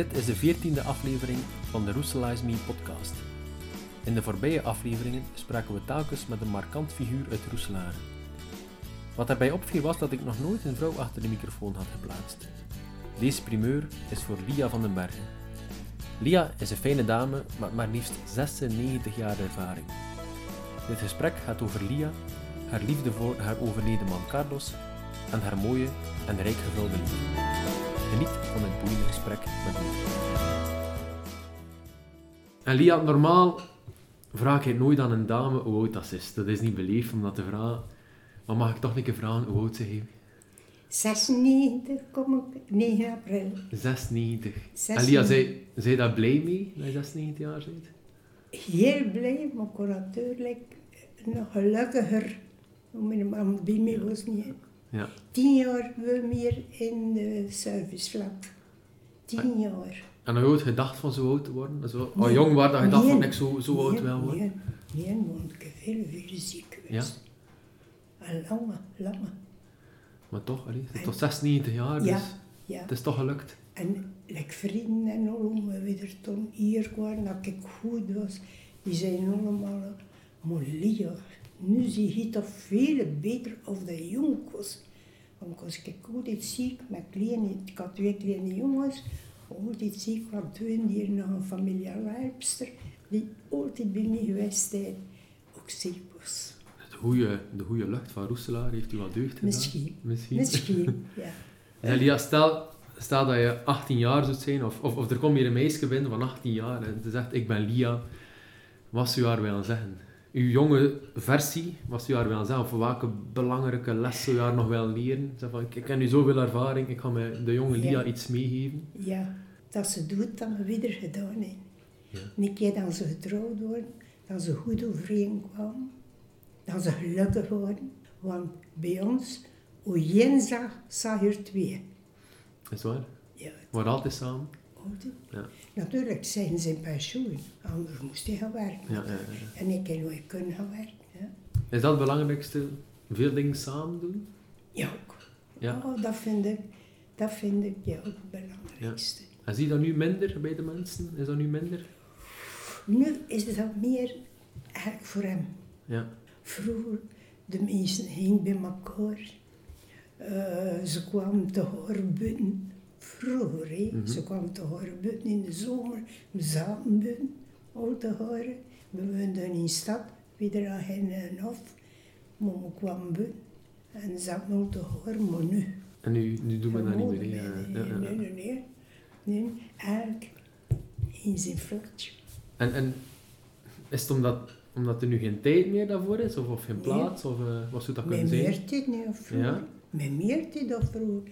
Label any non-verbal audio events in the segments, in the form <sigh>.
Dit is de veertiende aflevering van de Roeselize Me podcast. In de voorbije afleveringen spraken we telkens met een markant figuur uit Roeselaren. Wat daarbij opviel was dat ik nog nooit een vrouw achter de microfoon had geplaatst. Deze primeur is voor Lia van den Bergen. Lia is een fijne dame met maar liefst 96 jaar ervaring. Dit gesprek gaat over Lia, haar liefde voor haar overleden man Carlos en haar mooie en rijk gevulde liefde. Geniet van het boeiende gesprek met Lia. En Lia, normaal vraag ik nooit aan een dame hoe oud dat is. Dat is niet beleefd om dat te vragen. Maar mag ik toch een keer vragen hoe oud ze heeft? 96 kom ik, 9 april. 96. En 96. Lia, zij, zij daar blij mee dat je 96 jaar bent? Heel blij, maar ik natuurlijk nog gelukkiger. Mijn man bij mij was niet. Ja. Tien jaar meer in de servicevlak. Tien jaar. En heb je ooit gedacht van zo oud te worden? Zo, Nee. jong was dat je dacht Nee. van ik zo, zo oud wil worden? Nee, nee, want ik veel, veel ziek geweest. En lange, lange. Maar toch, allee, het is En- toch 96 jaar, dus Ja, ja. het is toch gelukt. En like vrienden en allemaal weer toen hier kwamen, dat ik goed was, die zeiden allemaal, maar Lia, nu zie je toch veel beter of de jong was. Want als ik altijd ziek met kleine, ik had twee kleine jongens, altijd ziek, want toen hier nog een familiale helpster, die altijd bij mij geweest is, ook ziek was. De goede, de goede lucht van Roeselaar heeft u wat deugd gedaan. Misschien. Misschien. Misschien, <laughs> ja. En Lia, stel, stel dat je 18 jaar zou zijn, of, of, of er komt hier een meisje binnen van 18 jaar en ze zegt, ik ben Lia. Wat zou je haar willen zeggen? Uw jonge versie, wat zou je haar willen zeggen? Of welke belangrijke les zou je haar nog willen leren? Zeg van, ik, heb nu zoveel ervaring, ik ga met de jonge Lia Ja. iets meegeven. Ja, dat ze doet, we weer gedaan hebben. Ja. Keer dat ze getrouwd worden, dat ze goed overeenkwamen, dat ze gelukkig worden. Want bij ons, hoe je zag, zag je er twee. Is waar? Ja, We worden altijd samen. Ja. Natuurlijk zijn ze in pensioen, anders moest hij gaan werken. Ja. En ik heb nooit kunnen gaan werken. Is dat het belangrijkste? Veel dingen samen doen? ja ook. Ja. Oh, dat vind ik, dat vind ik ja, ook het belangrijkste. En zie je dat nu minder bij de mensen? Is dat nu minder? Nu is het dat meer eigenlijk voor hem. Ja. Vroeger, de mensen gingen bij elkaar. Eh, ze kwamen te horen buiten. Vroeger, hè. Mhm. ze kwamen te horen buiten in de zomer. We zaten buiten, al te horen. We woonden in de stad, weer aan een hof. Maar we kwamen buiten en zaten te horen, maar nu. En nu, nu doen we dat niet meer. Nee? Ja, nee, ja, ja. nee, nee, nee. Nee, eigenlijk in zijn flatje. En, en is het omdat, omdat er nu geen tijd meer daarvoor is? Of, of geen Nee. plaats? Of eh, wat zou dat kunnen Met zijn? meer tijd nu of vroeger. Met meer tijd of vroeger.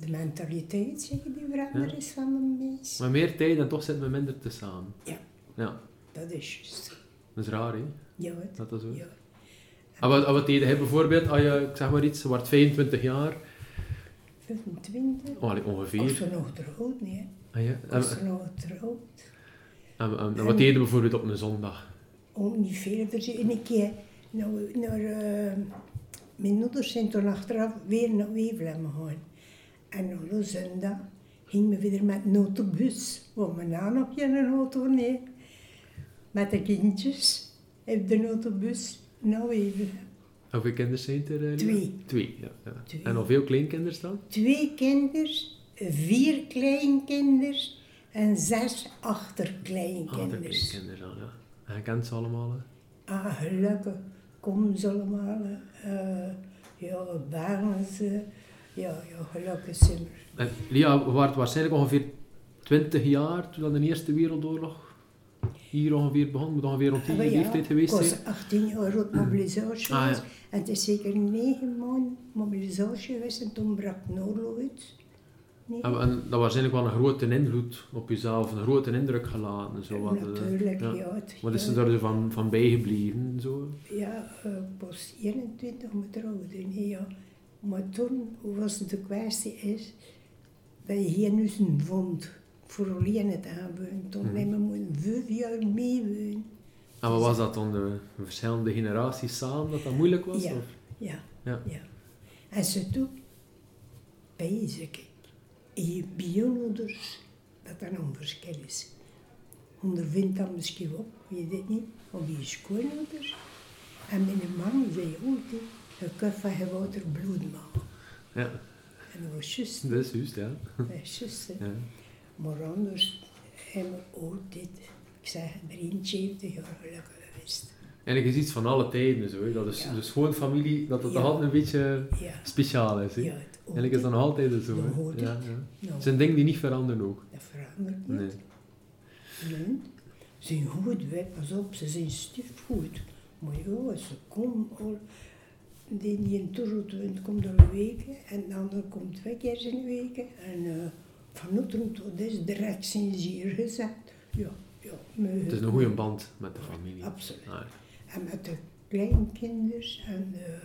De mentaliteit, zeg je, die veranderd Ja. is van de mens. Maar meer tijd en toch zitten we minder te samen. Ja. Ja, Dat is juist. dat is raar, hè? Ja, het- Dat zo is. ja. En wat, en wat deed hij bijvoorbeeld, als je, ik zeg maar iets, wordt 25 jaar, 25. oh, allee, Als ongeveer. ze nog trouwt, nee. Ah, ja. Als ze nog trouwt. en, en- en wat deed je bijvoorbeeld op een zondag? Ook niet veel. Een keer naar, naar eh, mijn ouders zijn toen achteraf weer naar Wevelgem gegaan. En op zondag gingen we weer met een autobus. Want mijn naam nog geen auto, nee. Met de kindjes op de autobus naar Wevelgem. Hoeveel kinderen zijn er? eh? Twee. Twee, ja. ja. Twee. En hoeveel kleinkinderen dan? Twee kinders, vier kleinkinders en zes de achterkleinkinders. kleinkinderen dan, ja. En je kent ze allemaal, hè? Ah, gelukkig komen ze allemaal. eh ja, baren ze. Ja, ja, gelukkig zijn we. Lia, we waren waarschijnlijk ongeveer 20 jaar toen de Eerste Wereldoorlog hier ongeveer begon. Moet ongeveer rond die Ah, ja, leeftijd geweest Ik zijn. was 18 jaar oud mobilisatie Ah, ja. was. En het is zeker negen maanden mobilisatie geweest en toen brak de oorlog uit. Nee. En, en dat waarschijnlijk wel een grote invloed op jezelf, een grote indruk gelaten. en Zo, want, eh, Natuurlijk, ja. het- Wat is er daar van, van bijgebleven? Zo? Ja, ik was 21 met trouwen, nee, ja. Maar toen was het de kwestie is, dat je hier nu een vond voor alleen het aanwonen. Toen hebben we moeten vijf jaar meewonen. En wat was dat dan, de verschillende generaties samen, dat dat moeilijk was? Ja. Of? Ja, Ja. ja. En ze toen, bezig, je bionouders, dat dat een verschil is. Ondervindt dat misschien ook, weet het niet, of die schoonouders. En mijn man zei altijd, je kunt van je water bloed maken. Ja, En dat was juist, dat is juist, ja. dat is juist. hè. ja. Maar anders hebben we altijd, ik zeg, 73 jaar gelukkig geweest. Eigenlijk is iets van alle tijden zo. hè. Dat is Ja. de schoonfamilie, dat het Ja. altijd een beetje Ja, speciaal is. Hè. ja het Eigenlijk is dat nog altijd zo. Ja, hè. Ja, het. ja. Nou, Het zijn dingen die niet veranderen ook. dat verandert niet. Nee. Nee. Ze zijn goed, pas op, ze zijn stief goed. Maar ja, ze komen al, die die in Torrotwend komt al een week en de ander komt twee keer in een week. En uh, vanochtend tot is direct zijn ze hier gezet. Ja, ja. Het is een goede band met de familie. Absoluut. Ah, En met de kleinkinders en de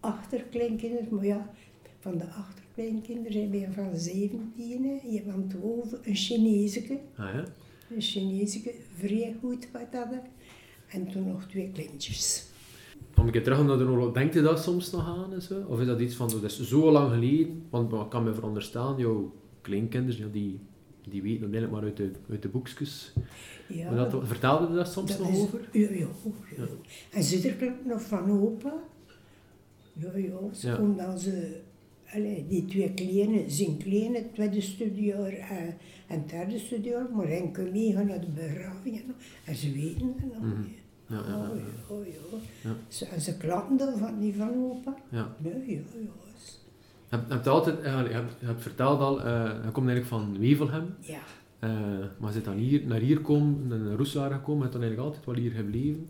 achterkleinkinders. Maar ja, van de achterkleinkinders hebben we van 17, hè. je van het over een Chineesje. ah ja? Een Chineesje, vrij goed wat hadden. En toen nog twee kleintjes. Om een keer terug naar de oorlog, denkt je dat soms nog aan? en zo? Of is dat iets van, dat is zo lang geleden? Want ik kan me veronderstellen, jouw kleinkinders, ja, die, die weten dat eigenlijk maar uit de, uit de boekjes. Ja, Maar dat, vertelde je daar soms dat nog is- over? Ja, ja, ja. En zit er nog van opa? Ja, ja, ze Ja. omdat ze... Allee, die twee kleine, zijn kleine, tweede studiejaar en, en derde studiejaar, maar hen kunnen meegaan naar de begrafingen. En ze weten het nog Mhm. niet. Ja, ja, Oh ja. oh. Ze, en ze klappen dan van die van opa. ja. Nee, ja, ja. Je hebt, hebt altijd, eh, je hebt, je hebt verteld al, eh, je komt eigenlijk van Wevelgem. Ja, Eh, maar je zit dan hier, naar hier komen, naar Roeselaar gekomen, je bent dan eigenlijk altijd wel hier gebleven.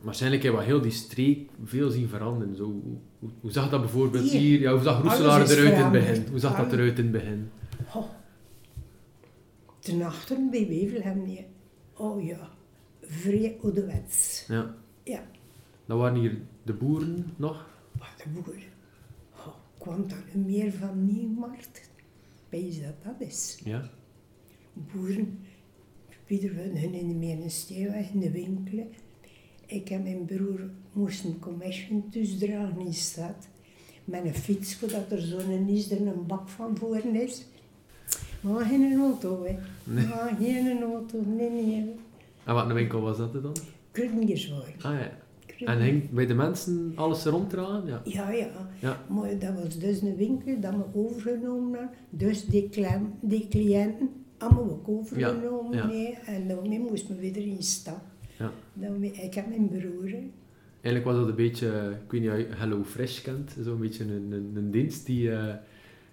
Waarschijnlijk heb je wel heel die streek veel zien veranderen. Zo, hoe, zag dat bijvoorbeeld Hier. hier? Ja, hoe zag Roeselaar eruit in het begin? Hoe zag dat eruit in het begin? oh. Ten achteren bij Wevelhem niet. Oh ja, vrij ouderwets. Ja. Ja. Dan waren hier de boeren nog. Wat de boer. Oh, kwam nu meer van Nieuwmarkt? Wees dat dat is. Ja. Boeren, Pieter hun in de Menensteelweg, in de winkelen. Ik en mijn broer moesten commission dragen in de stad. Met een fiets, zodat er zo'n is, er een bak van voor is. Maar geen auto, hè. Nee. Maar geen auto, nee, nee. En wat een winkel was dat dan? Kruddengerswaar. Ah ja. En ging bij de mensen alles ronddragen? Ja. Ja, ja. Ja. Maar dat was dus een winkel dat we overgenomen hadden. Dus die, klem, die cliënten we ook overgenomen. Ja. En daarmee moesten we weer in de stad. Ja. Daarmee, ik heb mijn broer. hè. Eigenlijk was dat een beetje, ik weet niet of je Hello Fresh kent, zo'n beetje een, een, een dienst die eh,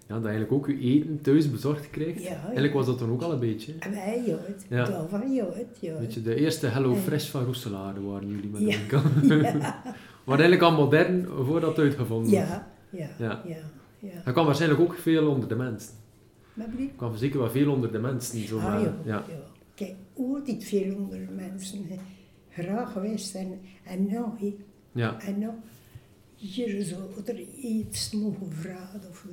ja, dat eigenlijk ook je eten thuis bezorgd krijgt. Ja, ja. Eigenlijk was dat dan ook al een beetje. En wij, het. Ja. Ja, het, ja. Weet je, de eerste Hello. Fresh van Roeselaar waren jullie met Ja. de winkel. <laughs> Ja, <laughs> Maar eigenlijk al modern voordat het uitgevonden was. ja, ja, Ja. ja. Dat kwam waarschijnlijk ook veel onder de mensen. Er kwam zeker wel veel onder de mensen. Zo Ah, ja, ja. ja. Kijk, altijd veel onder mensen. hè. Graag geweest en, en hè. Ja. En nog, hier zou er iets mogen vragen of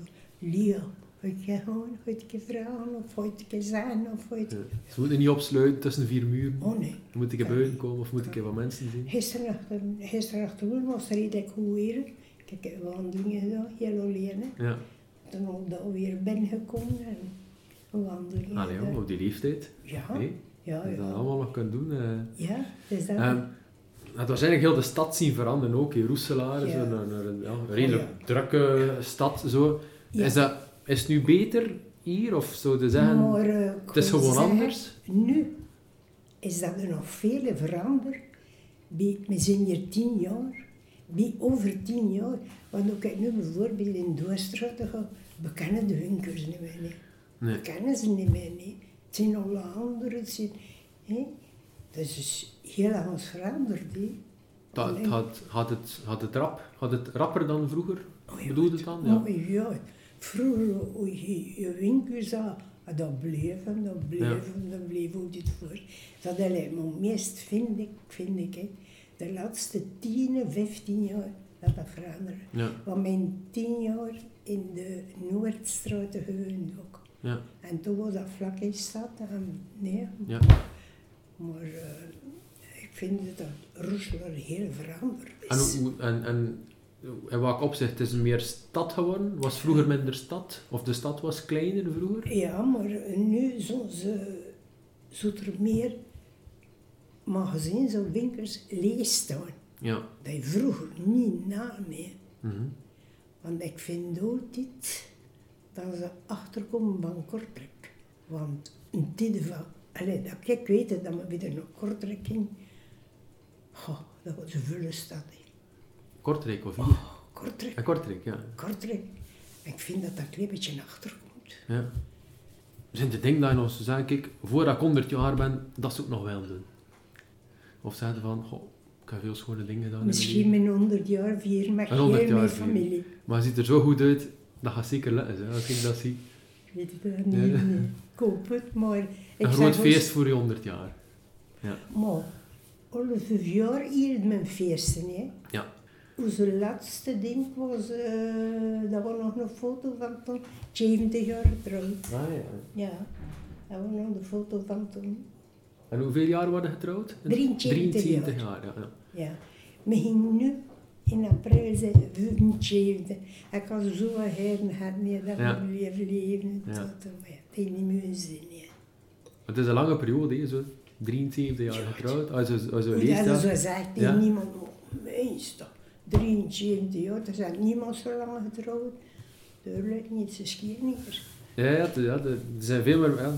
moet je gewoon keer vragen of keer zijn of ooit... Ja. Ze moeten niet opsluiten tussen vier muren. Oh nee. Moet ik er buiten komen of moet ik er wat mensen zien? Gisteren achterhoor was er redelijk goed weer. Ik heb wandelingen gedaan, heel alleen. hè. Ja. Toen ook daar weer binnengekomen en wandelingen Allee, gedaan. joh, op die leeftijd. Ja, Nee, ja, dat je dat ja. allemaal nog kunt doen. eh. Ja, dus dat... Ehm, het was eigenlijk heel de stad zien veranderen ook. In Roeselaar, Ja. zo een, ja, een redelijk ja. drukke stad. Zo. Ja. Is, dat, is het nu beter hier? Of zou je zeggen, Maar, eh, het is gewoon zeggen, anders? Nu is dat er nog veel veranderd. Bij, we zijn hier tien jaar. Bij over tien jaar. Want ook ik nu bijvoorbeeld in Doorstraat we kennen de winkels niet meer. Nee. Nee. We kennen ze niet meer. Nee. Het zijn alle anderen. Het zijn, hè. Dat is heel anders veranderd. Hè. Dat, had, had, het, had, het rap, had het rapper dan vroeger? Oh, ja, Bedoelde het dan? Ja. Oh, ja. Vroeger, hoe je je winkels had, ah, dat bleef en dat bleef en dat bleef ook dit voor. Dat alleen maar meest vind ik, vind ik, hè, de laatste 10, 15 jaar dat dat veranderde. Ja, Want mijn 10 jaar in de Noordstraat gewoond ook. ja, En toen was dat vlak in stad. En, nee, ja. maar eh, ik vind dat Roeselaar heel veranderd is. hoe- en, en in welk opzicht is het meer stad geworden? Was vroeger minder stad? Of de stad was kleiner vroeger? Ja, maar nu ze, er meer magazines of winkels leeg staan. Ja. Dat je vroeger niet na meer. Mhm. Want ik vind altijd dat ze achterkomen van Kortrijk. Want een tijd van, allee, dat ik weet dat we weer naar Kortrijk goh, dat was een vuile stad. Kortrijk of hier? Oh, Kortrijk, Ja, Kortrijk, ja. Kortrijk. Ik vind dat dat een klein beetje achterkomt. ja. Zijn de dingen dat je nog zo zegt, kijk, voordat ik 100 jaar ben, dat zou ik nog wel doen. Of zeggen van, goh, ik heb veel schone dingen gedaan. Misschien mijn 100 jaar vieren met Een 100 heel jaar mijn familie. Maar het ziet er zo goed uit, dat gaat zeker hè, als ik dat zie. Ik weet het niet, Ja. nee. Ik koop het, maar... Ik Een groot feest voor je 100 jaar. Ja. Maar alle vijf jaar hier mijn feesten, hè. Ja. Onze laatste ding was, eh, dat was nog een foto van toen, 70 jaar getrouwd. Ah, ja. Ja, dat was nog een foto van toen. En hoeveel jaar worden getrouwd? 73 73 jaar. jaar. ja, ja. Ja. We gingen nu in april zijn 75. Ik had zo heren gehad, nee, dat Ja. we leven. Ja. Tot, maar ja, het heeft niet meer zin, ja. Het is een lange periode, hè, zo 73 jaar Ja, getrouwd. Als als ja. zo zegt, Ja. ja. niemand, meestal 73 jaar, er zijn niemand zo lang getrouwd. Duidelijk niet, ze schier niet. meer. Ja, ja, ja, de- er zijn veel meer... Ja,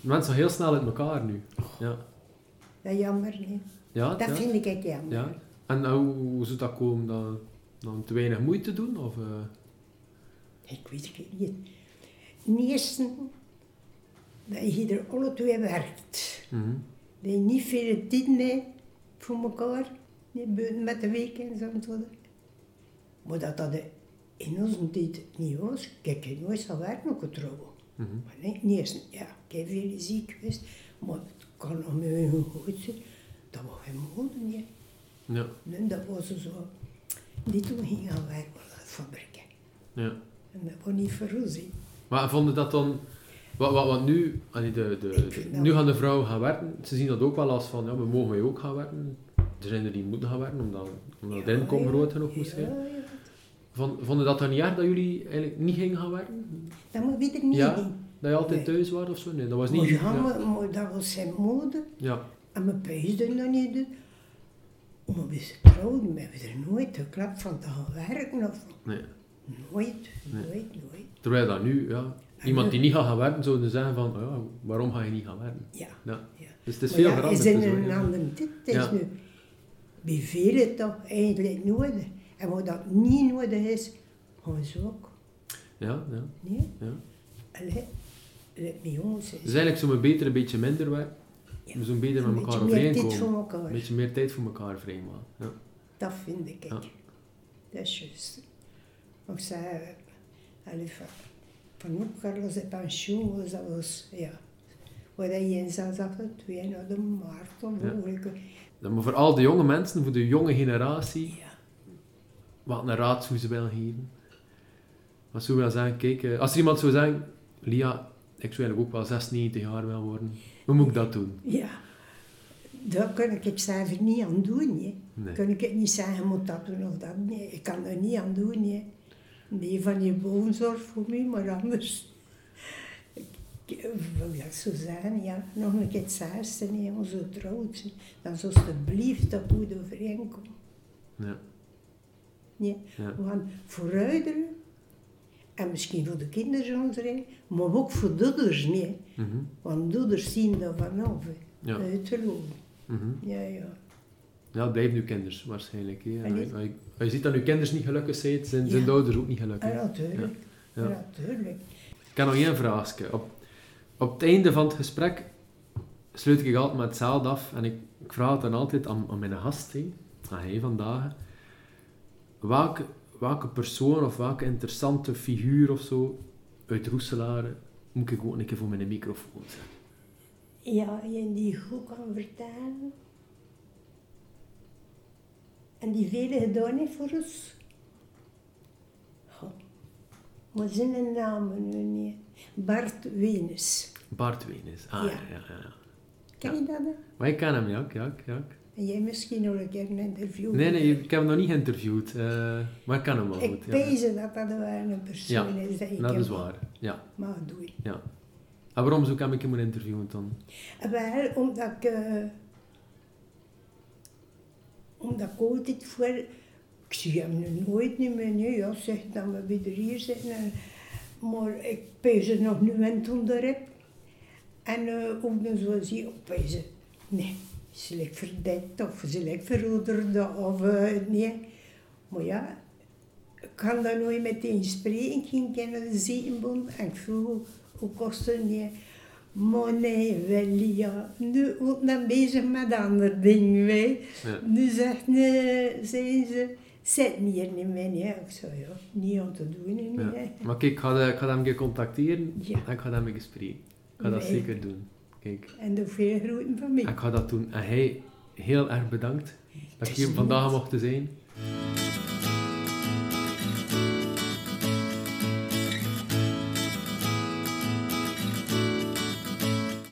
mensen heel snel uit elkaar nu. Ja, Dat is jammer, niet. ja, Dat ja. vind ik echt jammer. ja. En hoe, hoe zou dat komen? Dan, dan te weinig moeite doen? Of, eh, Ik weet het niet. Ten eerste, dat je er alle twee werkt. mhm. Dat je niet veel tijd meer voor elkaar, buiten met de weekends en zo. Maar dat dat in onze tijd niet was. Kijk, ik nooit zal werken ook trouwen. Mhm. Maar nee, niet eens, ja, ik heb veel ziek geweest, maar het kan nog met hun goed zijn. Dat was geen mode niet. Ja, Nee, dat was zo. Die toen ging gaan werken in de fabriek. ja. En dat was niet hè. Maar vonden dat dan... Wat, wat, wat nu... allee, de, de, de- nu gaan de vrouwen gaan werken. Ze zien dat ook wel als van, ja, we mogen wij ook gaan werken. Er zijn er die moeten gaan werken, omdat, omdat de inkomen groot genoeg moest zijn. vonden dat dan niet erg dat jullie eigenlijk niet gingen gaan werken? Dat moet er niet Ja? Dat je altijd Nee. thuis was of zo? Nee, dat was niet... Maar ja, maar, maar dat was zijn mode. Ja, En mijn pees dat niet doen. Maar we zijn trouwden, we hebben er nooit geklapt van te gaan werken. Of, nee. nooit, Nee. nooit, nooit. Terwijl dat nu, ja, iemand die niet gaat gaan werken, zou dan zeggen van, oh ja, waarom ga je niet gaan werken? Ja. Ja. ja. Dus het is Maar veel ja, veranderd. is in dus, een andere tijd. Het is nu bij velen toch eigenlijk nodig. En wat dat niet nodig is, gaan ze ook. Ja, ja, Nee? ja. Allee, let me jongens. Dus eigenlijk zo'n we beter een beetje minder werken. Ja. We zo'n beter met elkaar beetje meer tijd overeenkomen. voor elkaar. Een beetje meer tijd voor elkaar vrijmaken. Ja. Dat vind ik. Ja. Dat is juist. Ik zei, allee, van, van ook Carlos de pensioen was dat was, ja. Waar je in naar de of Ja. Maar voor al de jonge mensen, voor de jonge generatie, wat een raad zou ze wel geven? Wat zou je wel zeggen, kijk, eh, als er iemand zou zeggen, Lia, ik zou eigenlijk ook wel 96 jaar wel worden. Hoe moet ik dat doen? Ja. Daar kan ik zelf niet aan doen. Hè. Nee. Kan ik niet zeggen, je moet dat doen of dat. Nee, ik kan er niet aan doen. Hè. Nee, van je bovenzorg voor mij, maar anders. Dat zo zeggen, ja, nog een keer het zesde, nee, onze trouwt zijn. Dan zou alsjeblieft dat goed overeenkomen. Ja. Nee, Ja. we gaan vooruiteren. En misschien voor de kinderen erin, maar ook voor doeders, nee. Mhm. Want doeders zien dat vanaf. Ja. uit. Mhm. Ja, ja. Ja, het blijft nu kinders waarschijnlijk. Hè. En je, als je ziet dat je kinders niet gelukkig zijn, zijn, zijn Ja. de ouders ook niet gelukkig. Ja, natuurlijk. Ja. Ja. natuurlijk. Ik heb nog één vraagje. Op, op het einde van het gesprek sluit ik altijd met hetzelfde af. En ik, vraag het dan altijd aan, aan mijn gast, hè, aan hij vandaag. Welke, welke persoon of welke interessante figuur of zo uit Roeselare moet ik ook een keer voor mijn microfoon zetten? Ja, je die goed kan vertalen. En die vele gedaan heeft voor ons. Maar zijn namen nu niet. Bart Venus. Bart Wenis. Ah, ja. Ja. Ja, ja, ja. Ken je dat? dan? Maar ik ken hem, ja. ja, ja. En jij misschien nog een keer een interview. Nee, nee, ik heb hem nog niet geïnterviewd, eh, maar ik kan hem wel Ik goed. Ja. pees dat dat wel een persoon is dat ik Dat is waar, ja. mag doen. ja. En waarom zou ik hem moeten interviewen dan? Wel, omdat ik... eh, omdat ik altijd voor... Ik zie hem nu nooit niet meer. Nee, ja, zeg dat we weer hier zitten. En, maar ik pees er nog nu en toen erop. En eh, ook dan zo zie pezen. Nee, ze lijkt verdekt of ze lijkt verouderd of eh, nee. Maar ja, ik kan daar nooit meteen spreken. Ik ging kennen de ziekenbond en ik vroeg hoe kost het niet. Maar nee, wel ja, nu ook dan bezig met andere dingen. Wij. Ja. Nu zegt, nee, zijn ze, zit me hier niet meer. Nee. Ik ja, niet om te doen. Nee. Ja. Maar kijk, ik ga, de- ik ga hem een keer contacteren Ja. en ik ga hem spreken. Ik ga dat Nee. zeker doen. Kijk, En de veel groeten van mij. ik ga dat doen. En hij, heel erg bedankt dat ik Het hier vandaag niet. mocht zijn.